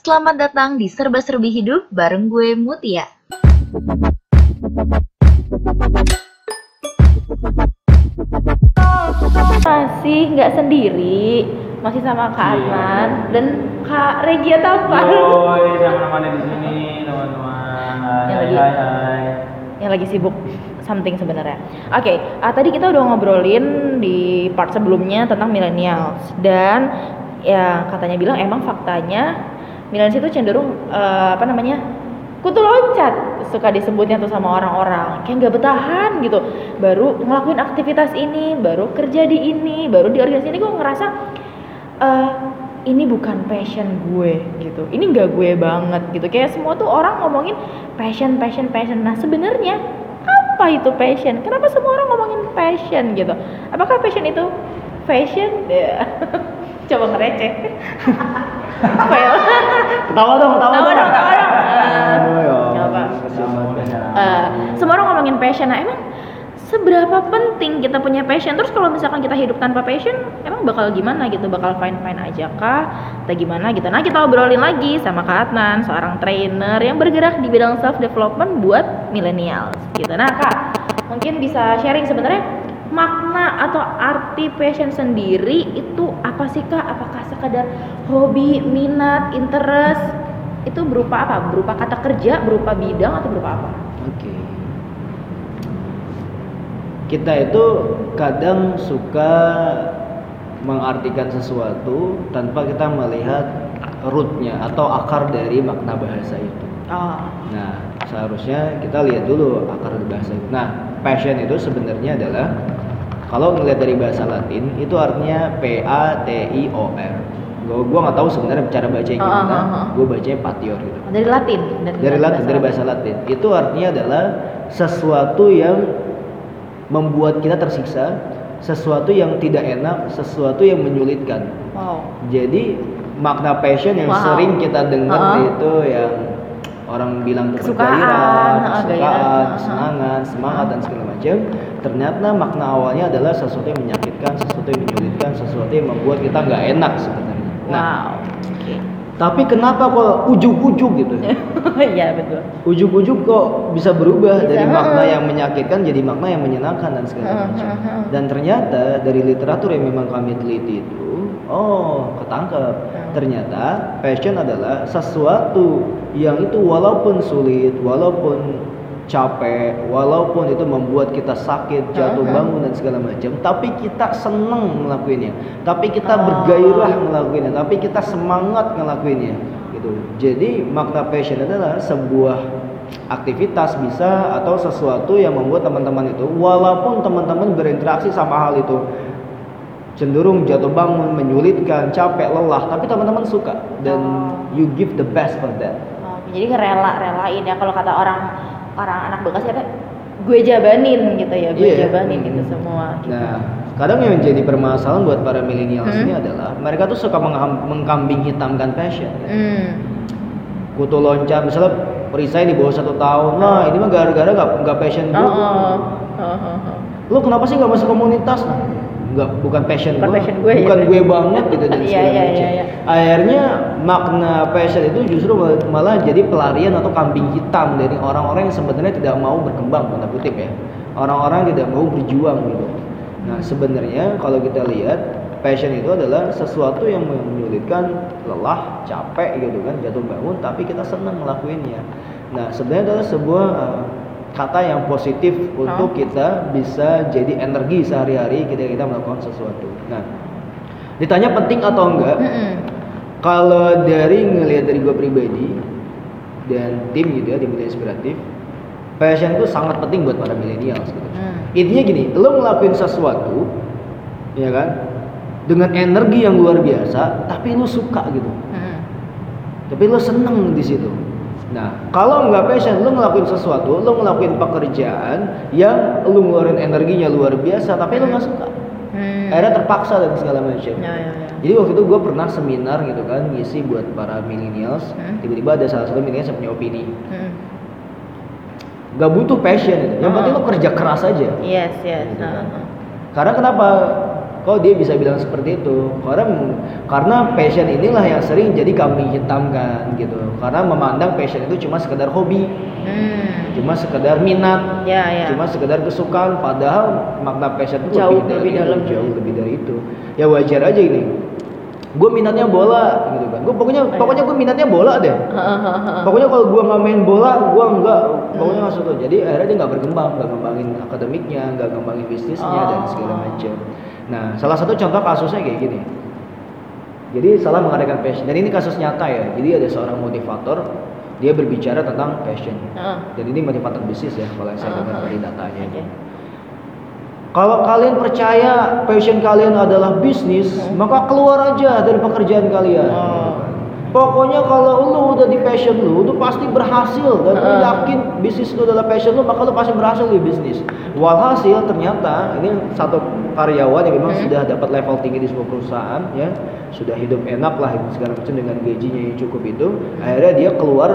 Selamat datang di Serba-Serbi Hidup bareng gue Mutia. Masih nggak sendiri, masih sama Kak Iya. Adnan dan Kak Regia Taufan Yoi, yang menemani di sini teman-teman. Hai, Yang hai, lagi- hai, hai. yang lagi sibuk something sebenarnya. Oke, ah, tadi kita udah ngobrolin di part sebelumnya tentang millennials dan ya katanya bilang emang faktanya millennials itu cenderung eh, apa namanya kutu loncat. Suka disebutnya tuh sama orang-orang. Kayak nggak bertahan gitu. Baru ngelakuin aktivitas ini baru kerja di ini baru di organisasi ini gue ngerasa eh ini bukan passion gue gitu. Ini nggak gue banget gitu. Kayak semua tuh orang ngomongin passion passion passion. Nah sebenarnya apa itu passion? Kenapa semua orang ngomongin passion gitu? Apakah passion itu? Fashion? Ya. coba ngereceh fail. Ketawa dong, ketawa Tawa dong. dong, tawa dong. Ya. Ketawa dong. Eh, semua orang ngomongin passion. Nah emang seberapa penting kita punya passion? Terus kalau misalkan kita hidup tanpa passion emang bakal gimana gitu? Bakal fine fine aja kah? Atau gimana gitu? Nah kita obrolin lagi sama Kak Adnan seorang trainer yang bergerak di bidang self development buat millennials gitu. Nah kak mungkin bisa sharing sebenarnya makna atau arti passion sendiri itu apa sih kak apakah sekadar hobi minat interest itu berupa apa berupa kata kerja berupa bidang atau berupa apa Oke. Kita itu kadang suka mengartikan sesuatu tanpa kita melihat rootnya atau akar dari makna bahasa itu. oh Nah, seharusnya kita lihat dulu akar bahasa itu. Nah, passion itu sebenarnya adalah kalau ngelihat dari bahasa Latin itu artinya P A T I O R. Gue gua nggak tahu sebenarnya cara bacanya Ah, gimana. ah, ah. Gue bacanya patior gitu dari Latin dari Latin dari bahasa Latin itu artinya adalah sesuatu yang membuat kita tersiksa sesuatu yang tidak enak sesuatu yang menyulitkan wow jadi makna passion yang Wow. sering kita dengar Uh-uh. itu yang orang bilang Kesukaan, bergairah, uh, kesukaan, kesenangan, semangat dan segala macam. Ternyata makna awalnya adalah sesuatu yang menyakitkan, sesuatu yang menyulitkan, sesuatu yang membuat kita nggak enak sebenarnya. Nah, wow tapi kenapa kok ujuk-ujuk gitu? iya betul ujuk-ujuk kok bisa berubah Bisa, dari makna yang menyakitkan jadi makna yang menyenangkan dan segala macam. Dan ternyata dari literatur yang memang kami teliti itu, oh ketangkep. Ternyata passion adalah sesuatu yang itu walaupun sulit, walaupun capek, walaupun itu membuat kita sakit, jatuh bangun dan segala macam, tapi kita seneng ngelakuinnya, tapi kita Oh. bergairah ngelakuinnya, tapi kita semangat ngelakuinnya, gitu. Jadi makna passion adalah sebuah aktivitas bisa atau sesuatu yang membuat teman-teman itu, walaupun teman-teman berinteraksi sama hal itu cenderung jatuh bangun, menyulitkan, capek, lelah, tapi teman-teman suka dan Oh. you give the best for that. Jadi ngerela relain ya kalau kata orang orang anak bekasi apa gue jabanin gitu ya gue Iya. jabanin gitu semua gitu. Nah, kadang yang menjadi permasalahan buat para millennials Hmm. ini adalah mereka tuh suka mengkambing hitamkan passion. hmm. Kutu loncat, misalnya perisai di bawah satu tahun, nah ini mah gara-gara nggak nggak passion oh, gue. oh. Oh, oh, oh. Lu kenapa sih nggak masuk komunitas? Nah, nggak bukan passion Bukan gue, passion gue, bukan gitu. gue banget gitu dan Iya, segala iya, macam. iya, iya. Akhirnya makna passion itu justru mal- malah jadi pelarian atau kambing hitam dari orang-orang yang sebenarnya tidak mau berkembang tanda kutip ya. Orang-orang tidak mau berjuang gitu. Nah sebenarnya kalau kita lihat passion itu adalah sesuatu yang menyulitkan, lelah, capek gitu kan, jatuh bangun, tapi kita senang ngelakuinnya. Nah sebenarnya adalah sebuah uh, kata yang positif untuk kita bisa jadi energi sehari-hari ketika kita melakukan sesuatu. Nah, ditanya penting atau enggak? Mm-mm. Kalau dari ngelihat dari gue pribadi dan tim gitu ya media inspiratif, passion itu sangat penting buat para milenials gitu. Hmm. Intinya gini, lo ngelakuin sesuatu, ya kan, dengan energi yang luar biasa, tapi lo suka gitu, Mm-mm. tapi lo seneng di situ. Nah, kalau nggak passion, lo ngelakuin sesuatu, lo ngelakuin pekerjaan yang lo ngeluarin energinya luar biasa, tapi lo nggak suka. Hmm. Akhirnya terpaksa dan segala macam. Ya, ya, ya. Jadi waktu itu gue pernah seminar gitu kan ngisi buat para millennials. Hmm. Tiba-tiba ada salah satu millennials yang punya opini. Hmm. Gak butuh passion itu. Yang Oh. penting lo kerja keras aja. Yes, yes. Gitu Nah, kan. Karena kenapa? Kok dia bisa bilang seperti itu? Karena karena passion inilah yang sering jadi kambing hitam kan gitu. Karena memandang passion itu cuma sekedar hobi, Hmm. cuma sekedar minat, Ya, ya. cuma sekedar kesukaan. Padahal makna passion itu Jauh lebih, lebih dari dalam. itu, jauh lebih dari itu. Ya wajar aja ini. Gue minatnya bola gitu kan. Gue pokoknya Iya. pokoknya gue minatnya bola deh. Pokoknya kalau gua nggak main bola, gua nggak, pokoknya nggak suka. Jadi akhirnya dia nggak berkembang, nggak ngembangin akademiknya, nggak ngembangin bisnisnya dan segala Oh. macam. Nah, salah satu contoh kasusnya kayak gini. Jadi salah mengadakan passion. Dan ini kasus nyata ya. Jadi ada seorang motivator, dia berbicara tentang passion. Heeh. Dan ini motivator bisnis ya, kalau yang saya dengar Heeh. dari datanya. Oke. Kalau kalian percaya passion kalian adalah bisnis, Hmm. maka keluar aja dari pekerjaan kalian. Oh. Pokoknya kalau lu udah di passion lu, lu pasti berhasil dan lu yakin bisnis lu adalah passion lu, maka lu pasti berhasil di bisnis. Walhasil ternyata ini satu karyawan yang memang Hmm. sudah dapat level tinggi di sebuah perusahaan ya, sudah hidup enak lah segala macam dengan gajinya yang cukup itu. Akhirnya dia keluar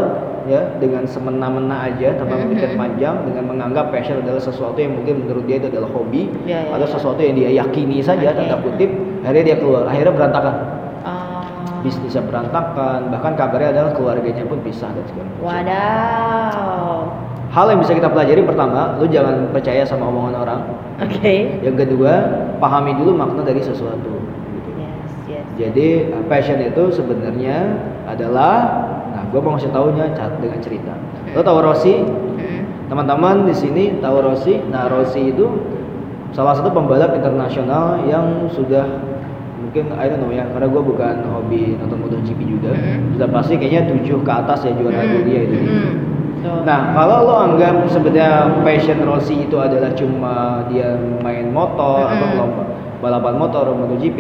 ya dengan semena-mena aja tanpa memikir panjang dengan menganggap passion adalah sesuatu yang mungkin menurut dia itu adalah hobi Ya, ya, atau ya. sesuatu yang dia yakini saja Oke. tanda kutip. Akhirnya dia keluar, akhirnya berantakan. Bisnisnya berantakan bahkan kabarnya adalah keluarganya pun pisah dan segala macam. Wadaw. Hal yang bisa kita pelajari pertama, lu jangan percaya sama omongan orang. Oke. Yang kedua, pahami dulu makna dari sesuatu. gitu. Yes, yes. Jadi passion itu sebenarnya adalah, nah gue mau ngasih taunya dengan cerita. Lo tahu Rossi? Teman-teman di sini tahu Rossi? Nah Rossi itu salah satu pembalap internasional yang sudah mungkin I don't know ya karena gue bukan hobi nonton MotoGP juga Mm-hmm. sudah pasti kayaknya tujuh ke atas ya juara dunia itu Hmm. Tuh. Nah, kalau lo anggap sebenarnya passion Rossi itu adalah cuma dia main motor atau Mm-mm. kelompok balapan motor MotoGP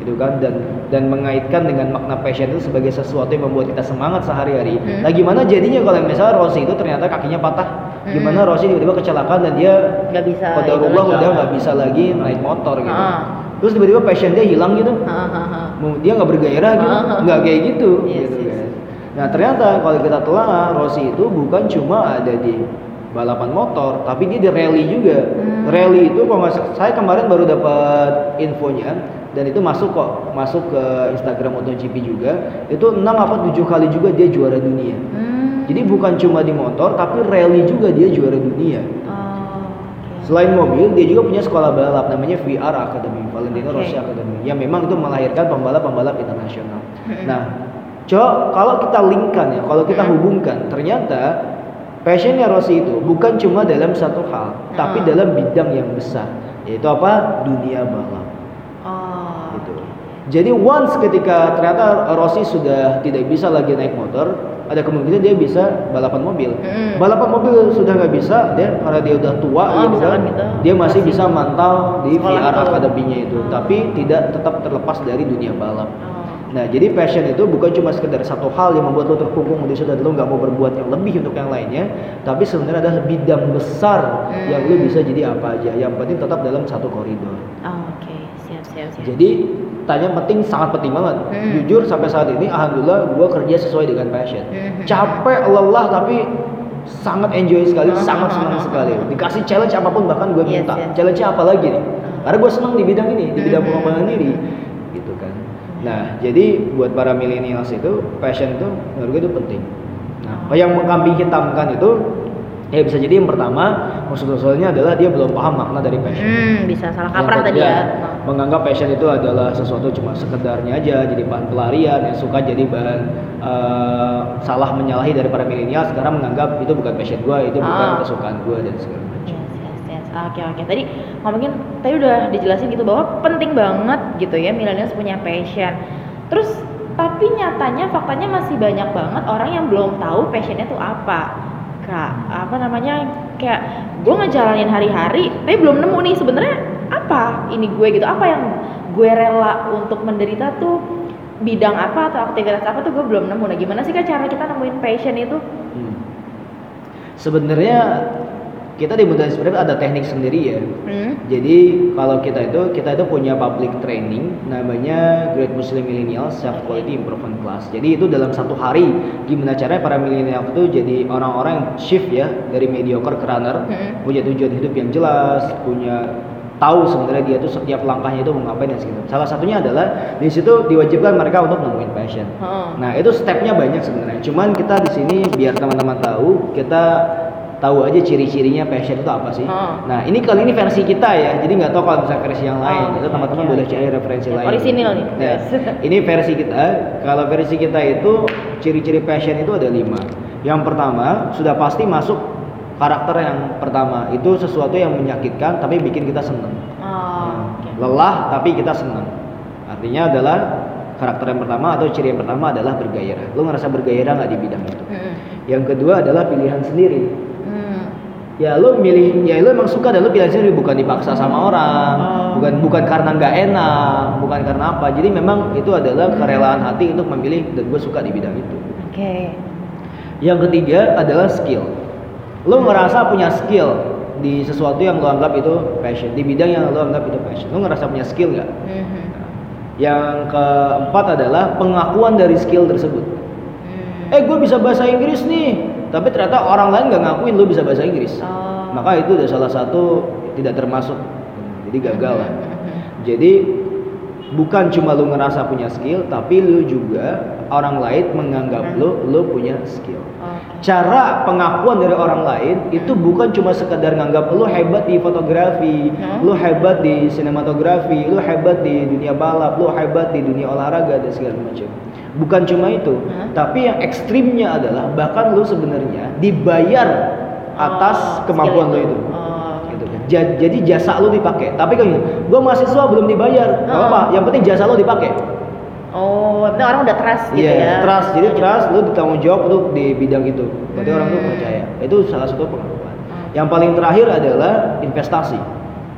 gitu kan dan dan mengaitkan dengan makna passion itu sebagai sesuatu yang membuat kita semangat sehari-hari. Mm. Nah, gimana jadinya kalau misalnya Rossi itu ternyata kakinya patah? Gimana Mm. Rossi tiba-tiba kecelakaan dan dia Nggak bisa udah nggak bisa lagi naik motor gitu. Ah. Terus tiba-tiba passion dia hilang gitu. Dia nggak bergairah gitu nggak kayak gitu Yes, gitu yes. kan nah ternyata kalau kita telah Rossi itu bukan cuma ada di balapan motor tapi dia di rally juga Hmm. rally itu kalau saya kemarin baru dapat infonya dan itu masuk kok masuk ke Instagram MotoGP juga itu 6 apa 7 kali juga dia juara dunia Hmm. jadi bukan cuma di motor tapi rally juga dia juara dunia. Selain mobil, dia juga punya sekolah balap namanya VR Academy, Valentino Oke. Rossi Academy. Yang memang itu melahirkan pembalap-pembalap internasional. Nah, Cok, kalau kita linkkan ya, kalau kita hubungkan, ternyata passionnya Rossi itu bukan cuma dalam satu hal, tapi dalam bidang yang besar, yaitu apa? Dunia balap. Gitu. Jadi once ketika ternyata Rossi sudah tidak bisa lagi naik motor, ada kemungkinan dia bisa balapan mobil. Mm. Balapan mobil sudah nggak bisa, dia karena dia udah tua Oh, gitu kan, gitu. dia masih bisa mantau di VR itu. akademinya itu, Oh. tapi tidak tetap terlepas dari dunia balap. Oh. Nah, jadi passion itu bukan cuma sekedar satu hal yang membuat lo terkungkung di situ dan lo nggak mau berbuat yang lebih untuk yang lainnya, tapi sebenarnya adalah bidang besar Hmm. yang lo bisa jadi apa aja. Yang penting tetap dalam satu koridor. Oh, Oke, siap, siap. Jadi tanya penting sangat penting banget. Hmm. Jujur sampai saat ini alhamdulillah gue kerja sesuai dengan passion. Hmm. Capek, lelah tapi sangat enjoy sekali, Hmm. sangat senang sekali. Dikasih challenge apa pun bahkan gue Yes, minta. yes. Challenge apa lagi nih? Karena gue senang di bidang ini, di bidang Hmm. pengembangan diri, gitu kan. Nah, jadi buat para millennials itu passion itu menurut gue itu penting. Nah, yang mengkambing hitamkan itu ya bisa jadi yang pertama maksud usulnya adalah dia belum paham makna dari passion. Hmm, bisa salah kaprah tadi ya. Menganggap passion itu adalah sesuatu cuma sekedarnya aja, jadi bahan pelarian yang suka jadi bahan eh, salah menyalahi dari para milenial. Sekarang menganggap itu bukan passion gue, itu bukan Ah. kesukaan gue dan segala macam. Yes, yes, yes. Oke, oke. Tadi ngomongin, tadi udah dijelasin gitu bahwa penting banget gitu ya millennials punya passion. Terus tapi nyatanya faktanya masih banyak banget orang yang belum tahu passionnya tuh apa. Kak, apa namanya kayak gue ngejalanin hari-hari, tapi belum nemu nih sebenarnya apa ini gue gitu, apa yang gue rela untuk menderita tuh bidang apa atau aktivitas apa tuh gue belum nemu. Nah gimana sih kak cara kita nemuin passion itu? Hmm. Sebenarnya kita di Muda Inspiratif ada teknik sendiri ya. Hmm? Jadi kalau kita itu kita itu punya public training namanya Great Muslim Millennial Self Quality Improvement Class. Jadi itu dalam satu hari gimana caranya para milenial itu jadi orang-orang yang shift ya dari mediocre ke runner, Hmm. punya tujuan hidup yang jelas, punya tahu sebenarnya dia tuh setiap langkahnya itu mau ngapain dan segala. Salah satunya adalah di situ diwajibkan mereka untuk nemuin passion. Heeh. Nah itu stepnya banyak sebenarnya. Cuman kita di sini biar teman-teman tahu kita tahu aja ciri-cirinya passion itu apa sih. Heeh. Nah ini kali ini versi kita ya. Jadi nggak tahu kalau misalnya versi yang lain. Oh, itu teman-teman oke, boleh cari referensi Yang lain. orisinil nih. Ya. Ini versi kita. Kalau versi kita itu ciri-ciri passion itu ada lima. Yang pertama sudah pasti masuk karakter yang pertama itu sesuatu yang menyakitkan tapi bikin kita seneng. Oh, oke. Lelah tapi kita senang. Artinya adalah karakter yang pertama atau ciri yang pertama adalah bergairah. Lu ngerasa bergairah nggak di bidang itu? Mm-mm. Yang kedua adalah pilihan sendiri. Hmm. Ya lu milih, ya lu emang suka dan lu pilihan sendiri bukan dipaksa sama orang, Oh. bukan bukan karena nggak enak, bukan karena apa. Jadi memang itu adalah kerelaan hati untuk memilih dan gue suka di bidang itu. Oke. Yang ketiga adalah skill. Lu ngerasa punya skill di sesuatu yang lu anggap itu passion, di bidang yang lu anggap itu passion. Lu ngerasa punya skill nggak? Mhm. Yang keempat adalah pengakuan dari skill tersebut. Hmm. Eh, gue bisa bahasa Inggris nih, tapi ternyata orang lain nggak ngakuin lu bisa bahasa Inggris. Oh. Maka itu udah salah satu tidak termasuk, jadi gagal lah. Jadi bukan cuma lu ngerasa punya skill, tapi lu juga orang lain menganggap lu lu punya skill. Cara pengakuan dari orang lain itu bukan cuma sekedar nganggap lu hebat di fotografi, Hmm. lu hebat di sinematografi, lu hebat di dunia balap, lu hebat di dunia olahraga dan segala macam. Bukan cuma itu, Hmm. tapi yang ekstrimnya adalah bahkan lu sebenarnya dibayar atas Oh, kemampuan lu itu. Oh. Gitu. Ja- Jadi jasa lu dipakai. Tapi kan gua mahasiswa belum dibayar. Gak Hmm. apa-apa, yang penting jasa lu dipakai. Oh, berarti orang udah trust gitu Iya, ya. trust. Jadi trust lu ditanggung jawab untuk di bidang itu. Berarti orang tuh Hmm. percaya. Itu salah satu pengakuan. Hmm. Yang paling terakhir adalah investasi.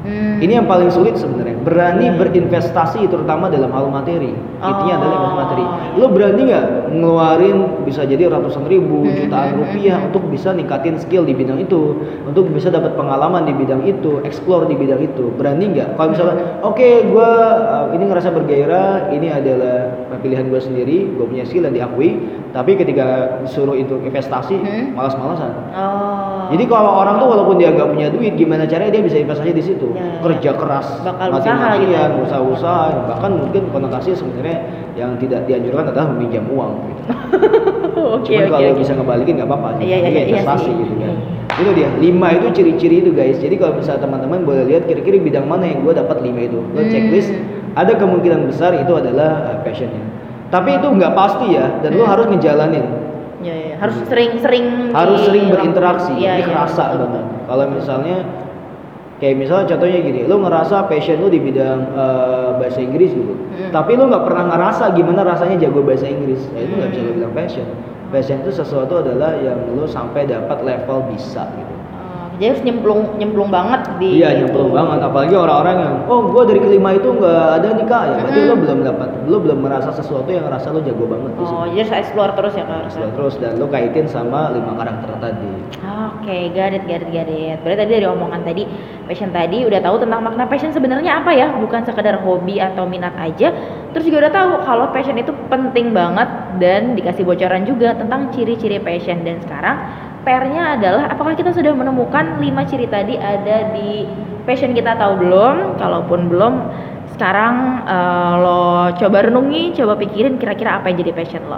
Hmm. Ini yang paling sulit sebenarnya. Berani berinvestasi terutama dalam hal materi. Intinya Oh. adalah materi. Lu berani nggak ngeluarin bisa jadi ratusan ribu, Hmm, jutaan hmm, rupiah hmm. untuk bisa ningkatin skill di bidang itu, untuk bisa dapat pengalaman di bidang itu, explore di bidang itu. Berani nggak? Kalau misalnya, oke, gua uh, ini ngerasa bergairah, ini adalah pilihan gua sendiri, gua punya skill dan diakui. Tapi ketika disuruh itu investasi, Hmm. malas-malasan. Oh. Jadi kalau orang tuh walaupun dia nggak punya duit, gimana caranya dia bisa investasi di situ? Ya, ya, Kerja ya. keras, Bakal mati-matian, usaha gitu ya. usaha-usaha, bahkan mungkin konotasinya sebenarnya yang tidak dianjurkan adalah meminjam uang. Gitu. Oke, Cuman oke, kalau oke. bisa ngebalikin nggak apa-apa. Iya, iya investasi sih. gitu kan. Hmm. Itu dia. Lima itu ciri-ciri itu guys. Jadi kalau misalnya teman-teman boleh lihat kira-kira bidang mana yang gue dapat lima itu. Lo Hmm. checklist. Ada kemungkinan besar itu adalah uh, passionnya. Tapi itu nggak pasti ya. Dan lo Hmm. harus ngejalanin. Iya, iya. Harus sering-sering harus di- sering berinteraksi Iya, ini iya, kerasa betul, banget kalau misalnya kayak misalnya contohnya gini lu ngerasa passion lu di bidang eh, bahasa Inggris gitu Hmm. tapi lu nggak pernah ngerasa gimana rasanya jago bahasa Inggris ya itu nggak bisa lu Hmm. bilang passion passion itu sesuatu adalah yang lu sampai dapat level bisa gitu Oh, jadi harus nyemplung nyemplung banget di Iya nyemplung itu. banget apalagi orang-orang yang oh gua dari kelima itu nggak ada nih kak ya berarti Mm-mm. lo belum dapat lo belum merasa sesuatu yang rasa lo jago banget Oh, jadi harus explore terus ya kak. Terus- terus dan lo kaitin sama lima karakter tadi Oke, garit, garit, garit. Berarti tadi dari omongan tadi, passion tadi udah tahu tentang makna passion sebenarnya apa ya? Bukan sekedar hobi atau minat aja. Terus juga udah tahu kalau passion itu penting banget dan dikasih bocoran juga tentang ciri-ciri passion. Dan sekarang PR-nya adalah apakah kita sudah menemukan lima ciri tadi ada di passion kita atau belum? Kalaupun belum, sekarang eh, lo coba renungi, coba pikirin kira-kira apa yang jadi passion lo.